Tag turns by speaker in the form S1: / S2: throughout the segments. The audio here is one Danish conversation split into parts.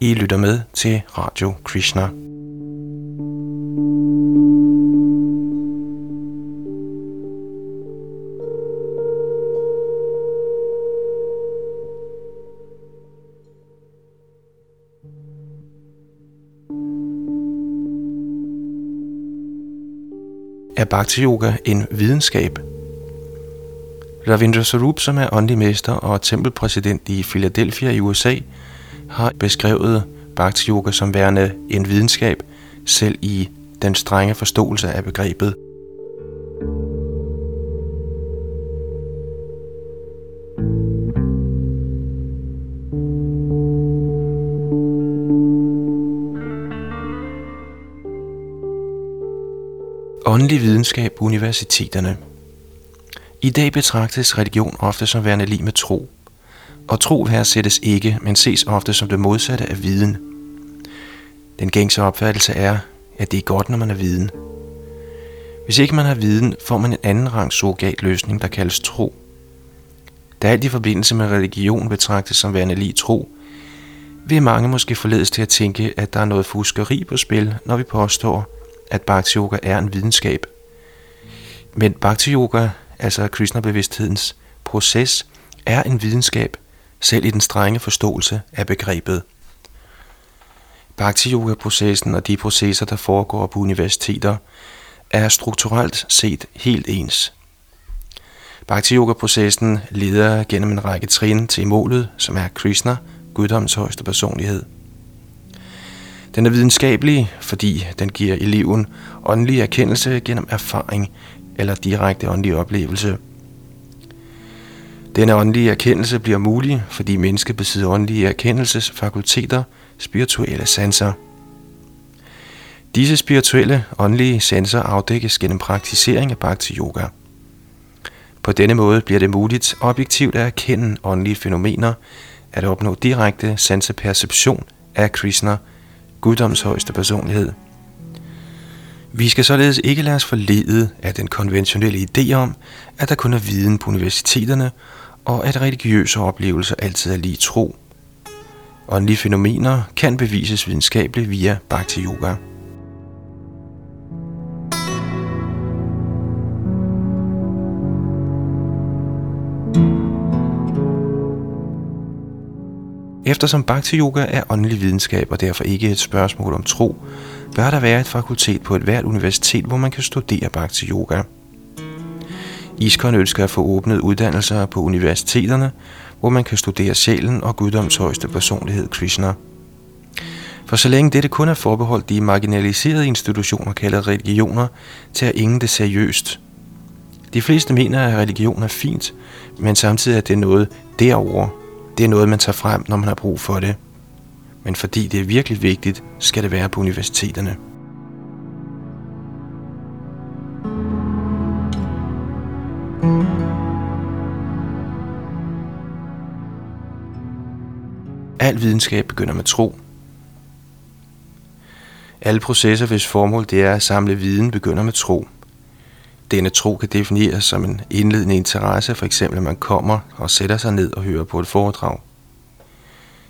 S1: I lytter med til Radio Krishna. Er Bhakti Yoga en videnskab? Ravindra Sarup, som er åndelig mester og tempelpræsident i Philadelphia i USA, har beskrevet Bhakti Yoga som værende en videnskab, selv i den strenge forståelse af begrebet. Åndelig videnskab på universiteterne. I dag betragtes religion ofte som værende lige med tro. Og tro her sættes ikke, men ses ofte som det modsatte af viden. Den gængse opfattelse er, at det er godt, når man er viden. Hvis ikke man har viden, får man en anden rang surrogat løsning, der kaldes tro. Da alt i forbindelse med religion betragtes som værende lige tro, vil mange måske forledes til at tænke, at der er noget fuskeri på spil, når vi påstår, at Bhakti Yoga er en videnskab. Men Bhakti Yoga, altså Krishna-bevidsthedens proces, er en videnskab, selv i den strenge forståelse af begrebet. Bhakti Yoga-processen og de processer, der foregår på universiteter, er strukturelt set helt ens. Bhakti Yoga-processen leder gennem en række trin til målet, som er Krishna, guddoms højeste personlighed – den er videnskabelig, fordi den giver eleven åndelig erkendelse gennem erfaring eller direkte åndelig oplevelse. Denne åndelige erkendelse bliver mulig, fordi mennesket besidder åndelige erkendelsesfakulteter, spirituelle sanser. Disse spirituelle åndelige sanser afdækkes gennem praktisering af Bhakti Yoga. På denne måde bliver det muligt objektivt at erkende åndelige fænomener, at opnå direkte sanseperception af Krishna – guddoms højeste personlighed. Vi skal således ikke lade os forlede af den konventionelle idé om, at der kun er viden på universiteterne, og at religiøse oplevelser altid er lige tro. Åndelige fænomener kan bevises videnskabeligt via Bhakti Yoga. Eftersom Bhakti Yoga er åndelig videnskab og derfor ikke et spørgsmål om tro, bør der være et fakultet på et hvert universitet, hvor man kan studere Bhakti Yoga. Iskon ønsker at få åbnet uddannelser på universiteterne, hvor man kan studere sjælen og guddoms højeste personlighed Krishna. For så længe dette kun er forbeholdt de marginaliserede institutioner kaldet religioner, tager ingen det seriøst. De fleste mener, at religion er fint, men samtidig er det noget derover, det er noget, man tager frem, når man har brug for det. Men fordi det er virkelig vigtigt, skal det være på universiteterne. Al videnskab begynder med tro. Alle processer, hvis formål det er at samle viden, begynder med tro. Denne tro kan defineres som en indledende interesse, for eksempel at man kommer og sætter sig ned og hører på et foredrag.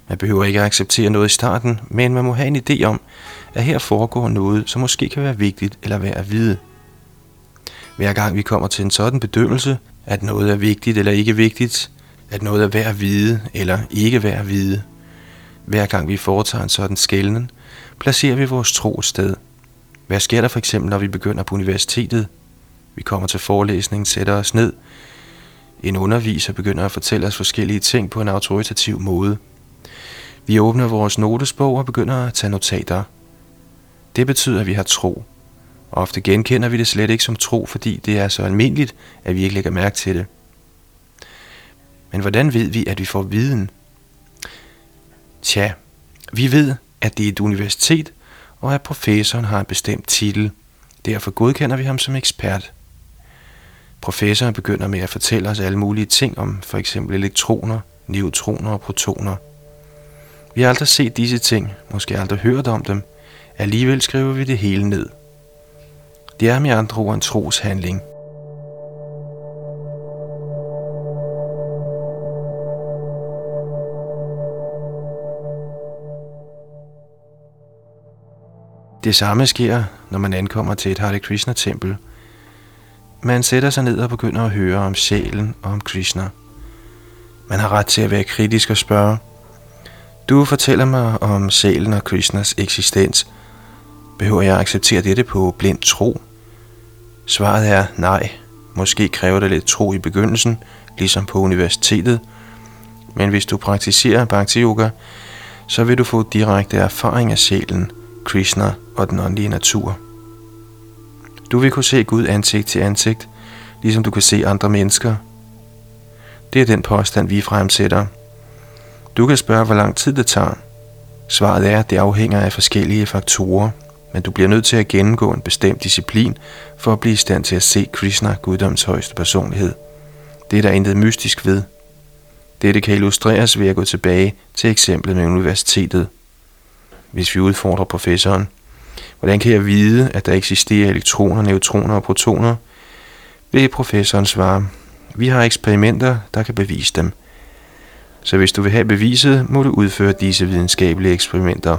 S1: Man behøver ikke at acceptere noget i starten, men man må have en idé om, at her foregår noget, som måske kan være vigtigt eller værd at vide. Hver gang vi kommer til en sådan bedømmelse, at noget er vigtigt eller ikke vigtigt, at noget er værd at vide eller ikke værd at vide, hver gang vi foretager en sådan skælden, placerer vi vores tro et sted. Hvad sker der for eksempel, når vi begynder på universitetet? Vi kommer til forelæsningen, sætter os ned. En underviser begynder at fortælle os forskellige ting på en autoritativ måde. Vi åbner vores notesbog og begynder at tage notater. Det betyder, at vi har tro. Ofte genkender vi det slet ikke som tro, fordi det er så almindeligt, at vi ikke lægger mærke til det. Men hvordan ved vi, at vi får viden? Tja, vi ved, at det er et universitet, og at professoren har en bestemt titel. Derfor godkender vi ham som ekspert. Professoren begynder med at fortælle os alle mulige ting om for eksempel elektroner, neutroner og protoner. Vi har aldrig set disse ting, måske aldrig hørt om dem. Alligevel skriver vi det hele ned. Det er med andre ord en troshandling. Det samme sker, når man ankommer til et Hare Krishna-tempel. Man sætter sig ned og begynder at høre om sjælen og om Krishna. Man har ret til at være kritisk og spørge, du fortæller mig om sjælen og Krishnas eksistens. Behøver jeg acceptere dette på blind tro? Svaret er nej. Måske kræver det lidt tro i begyndelsen, ligesom på universitetet. Men hvis du praktiserer Bhakti Yoga, så vil du få direkte erfaring af sjælen, Krishna og den åndelige natur. Du vil kunne se Gud ansigt til ansigt, ligesom du kan se andre mennesker. Det er den påstand, vi fremsætter. Du kan spørge, hvor lang tid det tager. Svaret er, at det afhænger af forskellige faktorer, men du bliver nødt til at gennemgå en bestemt disciplin for at blive i stand til at se Krishna, guddoms højeste personlighed. Det er der intet mystisk ved. Dette kan illustreres ved at gå tilbage til eksemplet med universitetet. Hvis vi udfordrer professoren, hvordan kan jeg vide, at der eksisterer elektroner, neutroner og protoner? Vil professoren svare, vi har eksperimenter, der kan bevise dem. Så hvis du vil have beviset, må du udføre disse videnskabelige eksperimenter.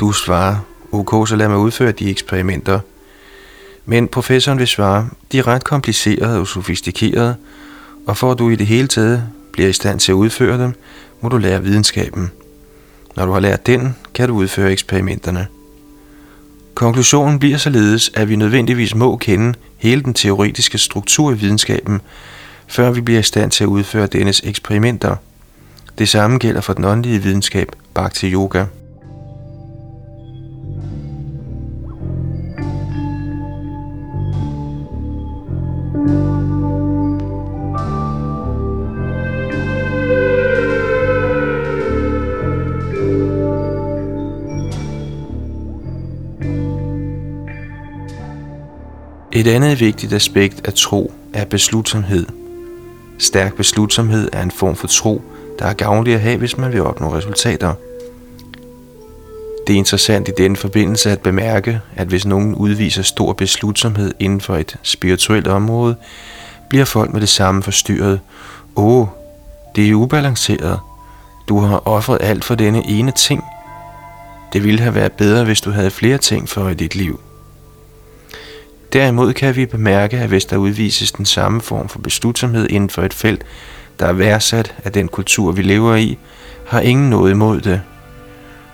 S1: Du svarer, ok, så lad mig udføre de eksperimenter. Men professoren vil svare, de er ret komplicerede og sofistikerede, og for at du i det hele taget bliver i stand til at udføre dem, må du lære videnskaben. Når du har lært den, kan du udføre eksperimenterne. Konklusionen bliver således, at vi nødvendigvis må kende hele den teoretiske struktur i videnskaben, før vi bliver i stand til at udføre dennes eksperimenter. Det samme gælder for den åndelige videnskab, Bhakti Yoga. Et andet vigtigt aspekt af tro er beslutsomhed. Stærk beslutsomhed er en form for tro, der er gavnlig at have, hvis man vil opnå resultater. Det er interessant i denne forbindelse at bemærke, at hvis nogen udviser stor beslutsomhed inden for et spirituelt område, bliver folk med det samme forstyrret. Åh, det er ubalanceret. Du har offret alt for denne ene ting. Det ville have været bedre, hvis du havde flere ting for i dit liv. Derimod kan vi bemærke, at hvis der udvises den samme form for beslutsomhed inden for et felt, der er værdsat af den kultur, vi lever i, har ingen noget imod det.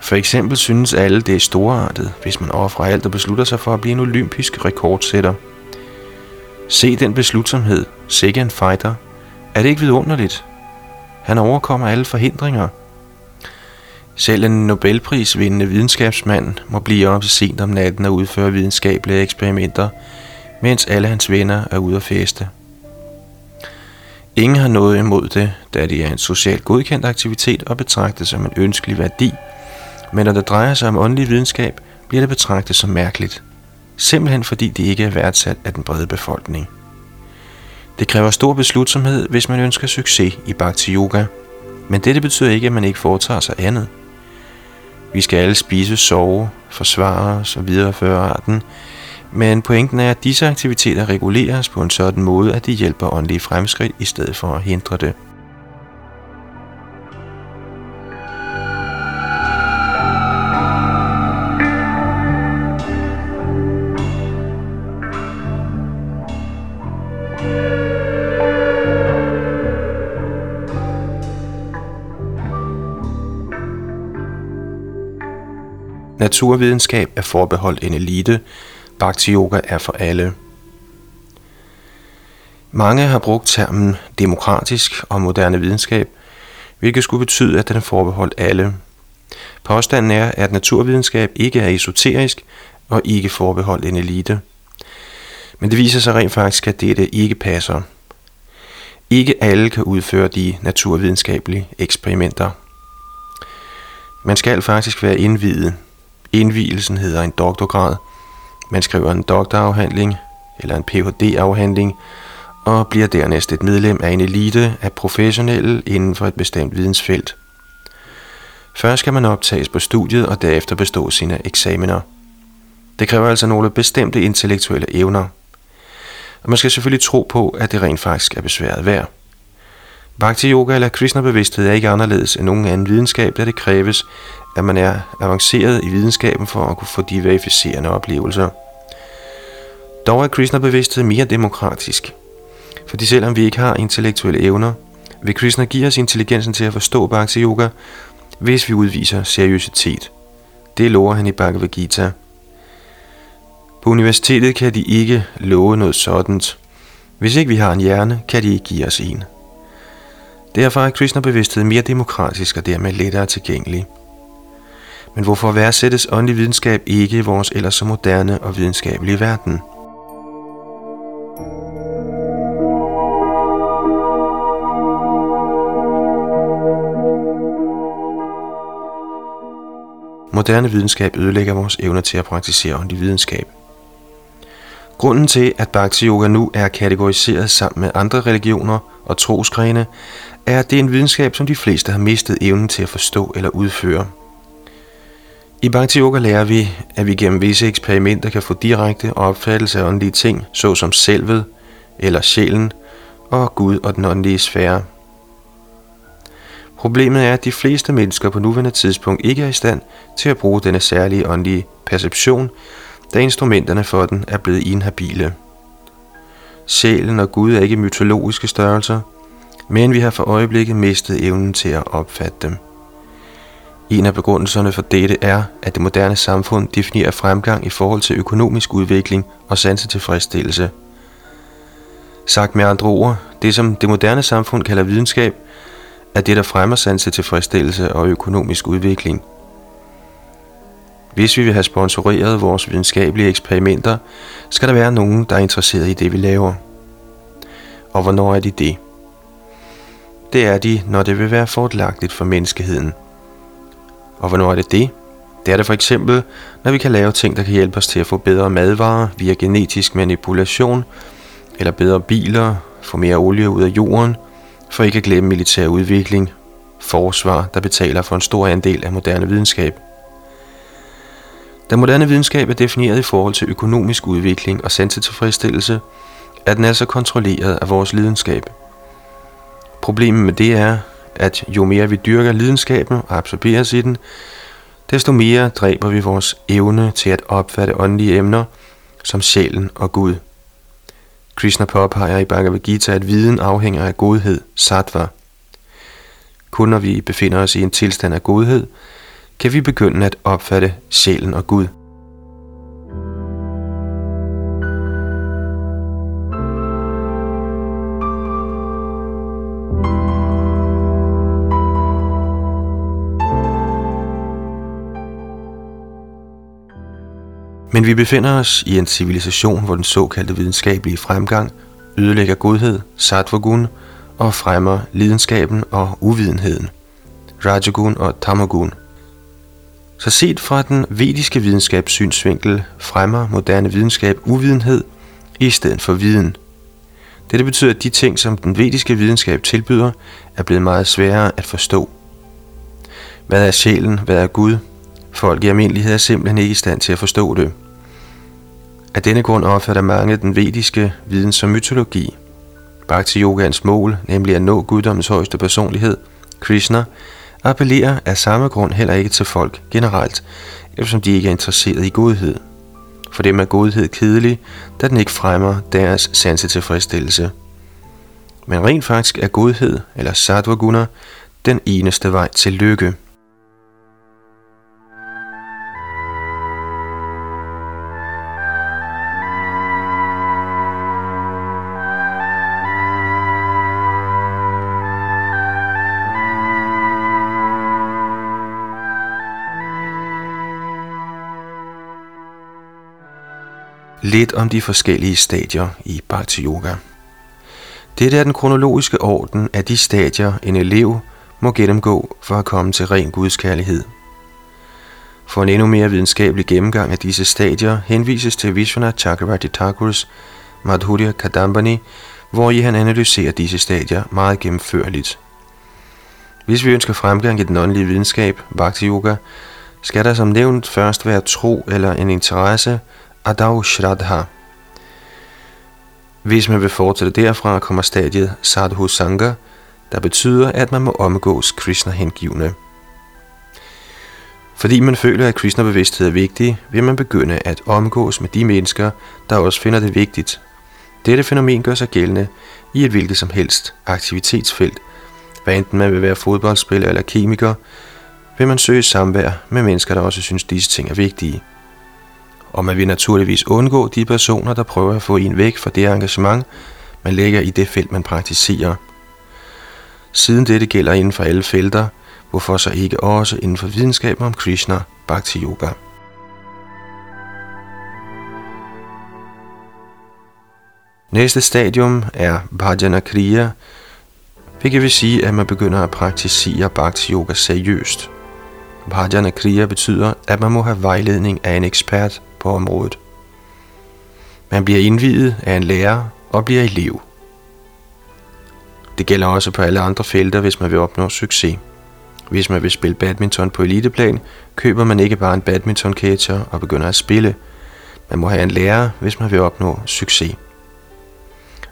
S1: For eksempel synes alle, det er storartet, hvis man offrer alt og beslutter sig for at blive en olympisk rekordsætter. Se den beslutsomhed, sikke en fighter. Er det ikke vidunderligt? Han overkommer alle forhindringer. Selv en Nobelprisvindende videnskabsmand må blive op sent om natten og udføre videnskabelige eksperimenter, mens alle hans venner er ude at feste. Ingen har noget imod det, da det er en socialt godkendt aktivitet og betragtet som en ønskelig værdi, men når det drejer sig om åndelig videnskab, bliver det betragtet som mærkeligt. Simpelthen fordi det ikke er værdsat af den brede befolkning. Det kræver stor beslutsomhed, hvis man ønsker succes i Bhakti Yoga, men dette betyder ikke, at man ikke foretager sig andet. Vi skal alle spise, sove, forsvare os og videreføre arten, men pointen er, at disse aktiviteter reguleres på en sådan måde, at de hjælper åndelige fremskridt i stedet for at hindre det. Naturvidenskab er forbeholdt en elite, Bhakti Yoga er for alle. Mange har brugt termen demokratisk og moderne videnskab, hvilket skulle betyde, at den er forbeholdt alle. Påstanden er, at naturvidenskab ikke er esoterisk og ikke forbeholdt en elite. Men det viser sig rent faktisk, at dette ikke passer. Ikke alle kan udføre de naturvidenskabelige eksperimenter. Man skal faktisk være indvidet. Indvielsen hedder en doktorgrad – man skriver en doktorafhandling eller en Ph.D.-afhandling og bliver dernæst et medlem af en elite af professionelle inden for et bestemt vidensfelt. Først skal man optages på studiet og derefter bestå sine eksamener. Det kræver altså nogle bestemte intellektuelle evner. Og man skal selvfølgelig tro på, at det rent faktisk er besværet værd. Bhakti Yoga eller Krishna bevidsthed er ikke anderledes end nogen anden videnskab, da det kræves, at man er avanceret i videnskaben for at kunne få de verificerende oplevelser. Dog er Krishna bevidsthed mere demokratisk, fordi selvom vi ikke har intellektuelle evner, vil Krishna give os intelligensen til at forstå Bhakti Yoga, hvis vi udviser seriøsitet. Det lover han i Bhagavad Gita. På universitetet kan de ikke love noget sådan. Hvis ikke vi har en hjerne, kan de ikke give os en. Derfor er Krishna-bevidsthed mere demokratisk og dermed lettere tilgængelig. Men hvorfor værdsættes åndelig videnskab ikke i vores ellers så moderne og videnskabelige verden? Moderne videnskab ødelægger vores evne til at praktisere åndelig videnskab. Grunden til, at Bhakti Yoga nu er kategoriseret sammen med andre religioner og trosgrene, er, det en videnskab, som de fleste har mistet evnen til at forstå eller udføre. I Bhakti Yoga lærer vi, at vi gennem visse eksperimenter kan få direkte opfattelse af åndelige ting, såsom selvet eller sjælen og Gud og den åndelige sfære. Problemet er, at de fleste mennesker på nuværende tidspunkt ikke er i stand til at bruge denne særlige åndelige perception, da instrumenterne for den er blevet inhabile. Sjælen og Gud er ikke mytologiske størrelser, men vi har for øjeblikket mistet evnen til at opfatte dem. En af begrundelserne for dette er, at det moderne samfund definerer fremgang i forhold til økonomisk udvikling og sansetilfredsstillelse. Sagt med andre ord, det som det moderne samfund kalder videnskab, er det, der fremmer sansetilfredsstillelse og økonomisk udvikling. Hvis vi vil have sponsoreret vores videnskabelige eksperimenter, skal der være nogen, der er interesseret i det, vi laver. Og hvornår er de det? Det er de, når det vil være fordelagtigt for menneskeheden. Og hvornår er det det? Det er det for eksempel, når vi kan lave ting, der kan hjælpe os til at få bedre madvarer via genetisk manipulation, eller bedre biler, få mere olie ud af jorden, for ikke at glemme militær udvikling, forsvar, der betaler for en stor andel af moderne videnskab. Da moderne videnskab er defineret i forhold til økonomisk udvikling og sansetilfredsstillelse, er den altså kontrolleret af vores lidenskab. Problemet med det er, at jo mere vi dyrker lidenskaben og absorberes i den, desto mere dræber vi vores evne til at opfatte åndelige emner som sjælen og Gud. Krishna påpeger i Bhagavad Gita, at viden afhænger af godhed, sattva. Kun når vi befinder os i en tilstand af godhed, kan vi begynde at opfatte sjælen og Gud. Men vi befinder os i en civilisation, hvor den såkaldte videnskabelige fremgang ødelægger godhed, sattvagun, og fremmer lidenskaben og uvidenheden, rajagun og tamagun. Så set fra den vediske videnskabs synsvinkel fremmer moderne videnskab uvidenhed i stedet for viden. Dette betyder, at de ting, som den vediske videnskab tilbyder, er blevet meget sværere at forstå. Hvad er sjælen? Hvad er Gud? Folk i almindelighed er simpelthen ikke i stand til at forstå det. Af denne grund opfatter mange den vediske viden som mytologi. Bhakti yogans mål, nemlig at nå guddommens højeste personlighed, Krishna, appellerer af samme grund heller ikke til folk generelt, eftersom de ikke er interesseret i godhed. For dem er godhed kedelig, da den ikke fremmer deres sansetilfredsstillelse. Men rent faktisk er godhed, eller sattva den eneste vej til lykke. Lidt om de forskellige stadier i Bhakti Yoga. Dette er den kronologiske orden af de stadier, en elev må gennemgå for at komme til ren Guds kærlighed. For en endnu mere videnskabelig gennemgang af disse stadier henvises til Vishwanath Chakravarti Thakurs Madhurya Kadambani, hvor i han analyserer disse stadier meget gennemførligt. Hvis vi ønsker fremgang i den åndelige videnskab, Bhakti Yoga, skal der som nævnt først være tro eller en interesse Adav Shraddha. Hvis man vil fortsætte derfra, kommer stadiet Sadhu Sangha, der betyder, at man må omgås Krishna-hengivne. Fordi man føler, at Krishna-bevidsthed er vigtig, vil man begynde at omgås med de mennesker, der også finder det vigtigt. Dette fænomen gør sig gældende i et hvilket som helst aktivitetsfelt. Hvad enten man vil være fodboldspiller eller kemiker, vil man søge samvær med mennesker, der også synes, disse ting er vigtige. Og man vil naturligvis undgå de personer, der prøver at få en væk fra det engagement, man lægger i det felt, man praktiserer. Siden dette gælder inden for alle felter, hvorfor så ikke også inden for videnskaben om Krishna, Bhakti Yoga. Næste stadium er Bhajana Kriya, hvilket vil sige, at man begynder at praktisere Bhakti Yoga seriøst. Bhajana Kriya betyder, at man må have vejledning af en ekspert på området. Man bliver indvidet af en lærer og bliver elev. Det gælder også på alle andre felter, hvis man vil opnå succes. Hvis man vil spille badminton på eliteplan, køber man ikke bare en badmintonketcher og begynder at spille. Man må have en lærer, hvis man vil opnå succes.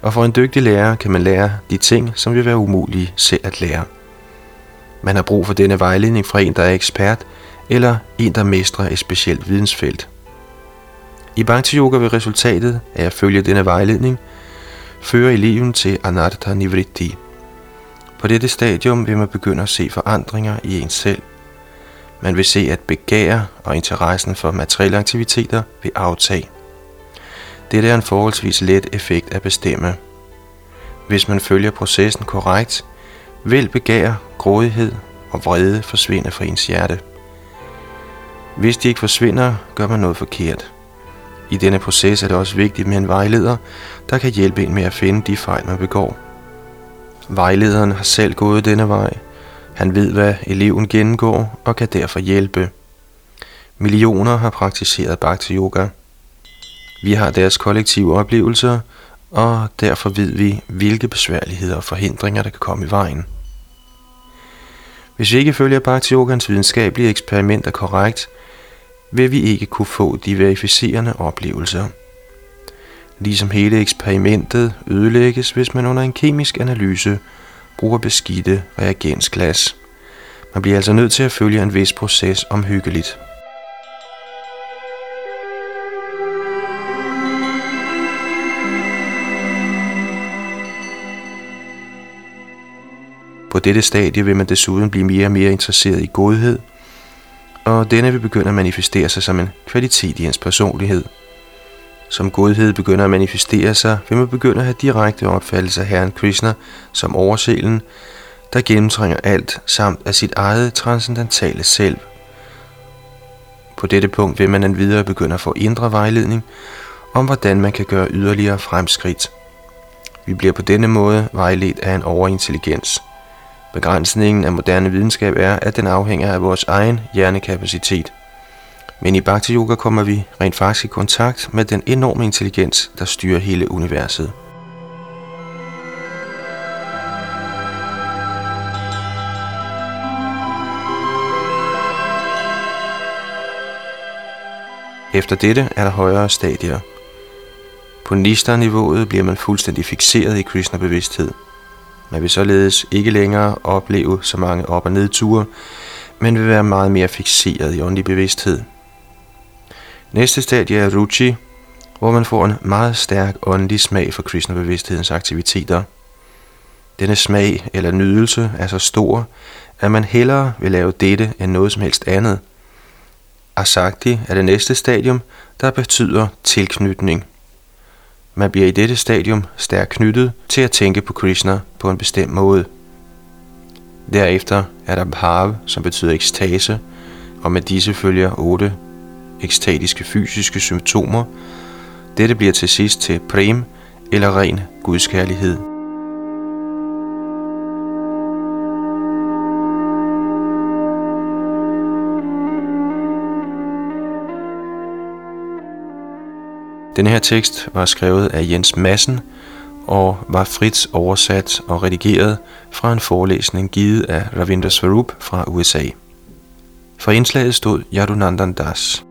S1: Og for en dygtig lærer kan man lære de ting, som vil være umulige selv at lære. Man har brug for denne vejledning fra en, der er ekspert, eller en, der mestrer et specielt vidensfelt. I Bhakti Yoga vil resultatet af at følge denne vejledning føre eleven til Anartha Nivritti. På dette stadium vil man begynde at se forandringer i ens selv. Man vil se, at begær og interessen for materielle aktiviteter vil aftage. Dette er en forholdsvis let effekt at bestemme. Hvis man følger processen korrekt, vil begær, grådighed og vrede forsvinde fra ens hjerte. Hvis de ikke forsvinder, gør man noget forkert. I denne proces er det også vigtigt med en vejleder, der kan hjælpe en med at finde de fejl, man begår. Vejlederen har selv gået denne vej. Han ved, hvad eleven gennemgår og kan derfor hjælpe. Millioner har praktiseret Bhakti Yoga. Vi har deres kollektive oplevelser, og derfor ved vi, hvilke besværligheder og forhindringer, der kan komme i vejen. Hvis vi ikke følger Bhakti Yogans videnskabelige eksperimenter korrekt, vil vi ikke kunne få de verificerende oplevelser. Ligesom hele eksperimentet ødelægges, hvis man under en kemisk analyse bruger beskidte reagensglas. Man bliver altså nødt til at følge en vis proces omhyggeligt. På dette stadie vil man desuden blive mere og mere interesseret i godhed, og denne vil begynde at manifestere sig som en kvalitet i hans personlighed. Som godhed begynder at manifestere sig, vil man begynde at have direkte opfattelse af Herren Krishna som overselen, der gennemtrænger alt, samt af sit eget transcendentale selv. På dette punkt vil man endvidere begynde at få indre vejledning om, hvordan man kan gøre yderligere fremskridt. Vi bliver på denne måde vejledt af en overintelligens. Begrænsningen af moderne videnskab er, at den afhænger af vores egen hjernekapacitet. Men i Bhakti Yoga kommer vi rent faktisk i kontakt med den enorme intelligens, der styrer hele universet. Efter dette er der højere stadier. På nister-niveauet bliver man fuldstændig fixeret i Krishna-bevidsthed – man vil således ikke længere opleve så mange op- og nedture, men vil være meget mere fixeret i åndelig bevidsthed. Næste stadie er Ruchi, hvor man får en meget stærk åndelig smag for Krishna-bevidsthedens aktiviteter. Denne smag eller nydelse er så stor, at man hellere vil lave dette end noget som helst andet. Asakti er det næste stadium, der betyder tilknytning – man bliver i dette stadium stærkt knyttet til at tænke på Krishna på en bestemt måde. Derefter er der bhav, som betyder ekstase, og med disse følger otte ekstatiske fysiske symptomer. Dette bliver til sidst til prem, eller ren gudskærlighed. Den her tekst var skrevet af Jens Madsen og var frit oversat og redigeret fra en forelæsning givet af Ravinder Swarup fra USA. For indslaget stod Yadunandan Das.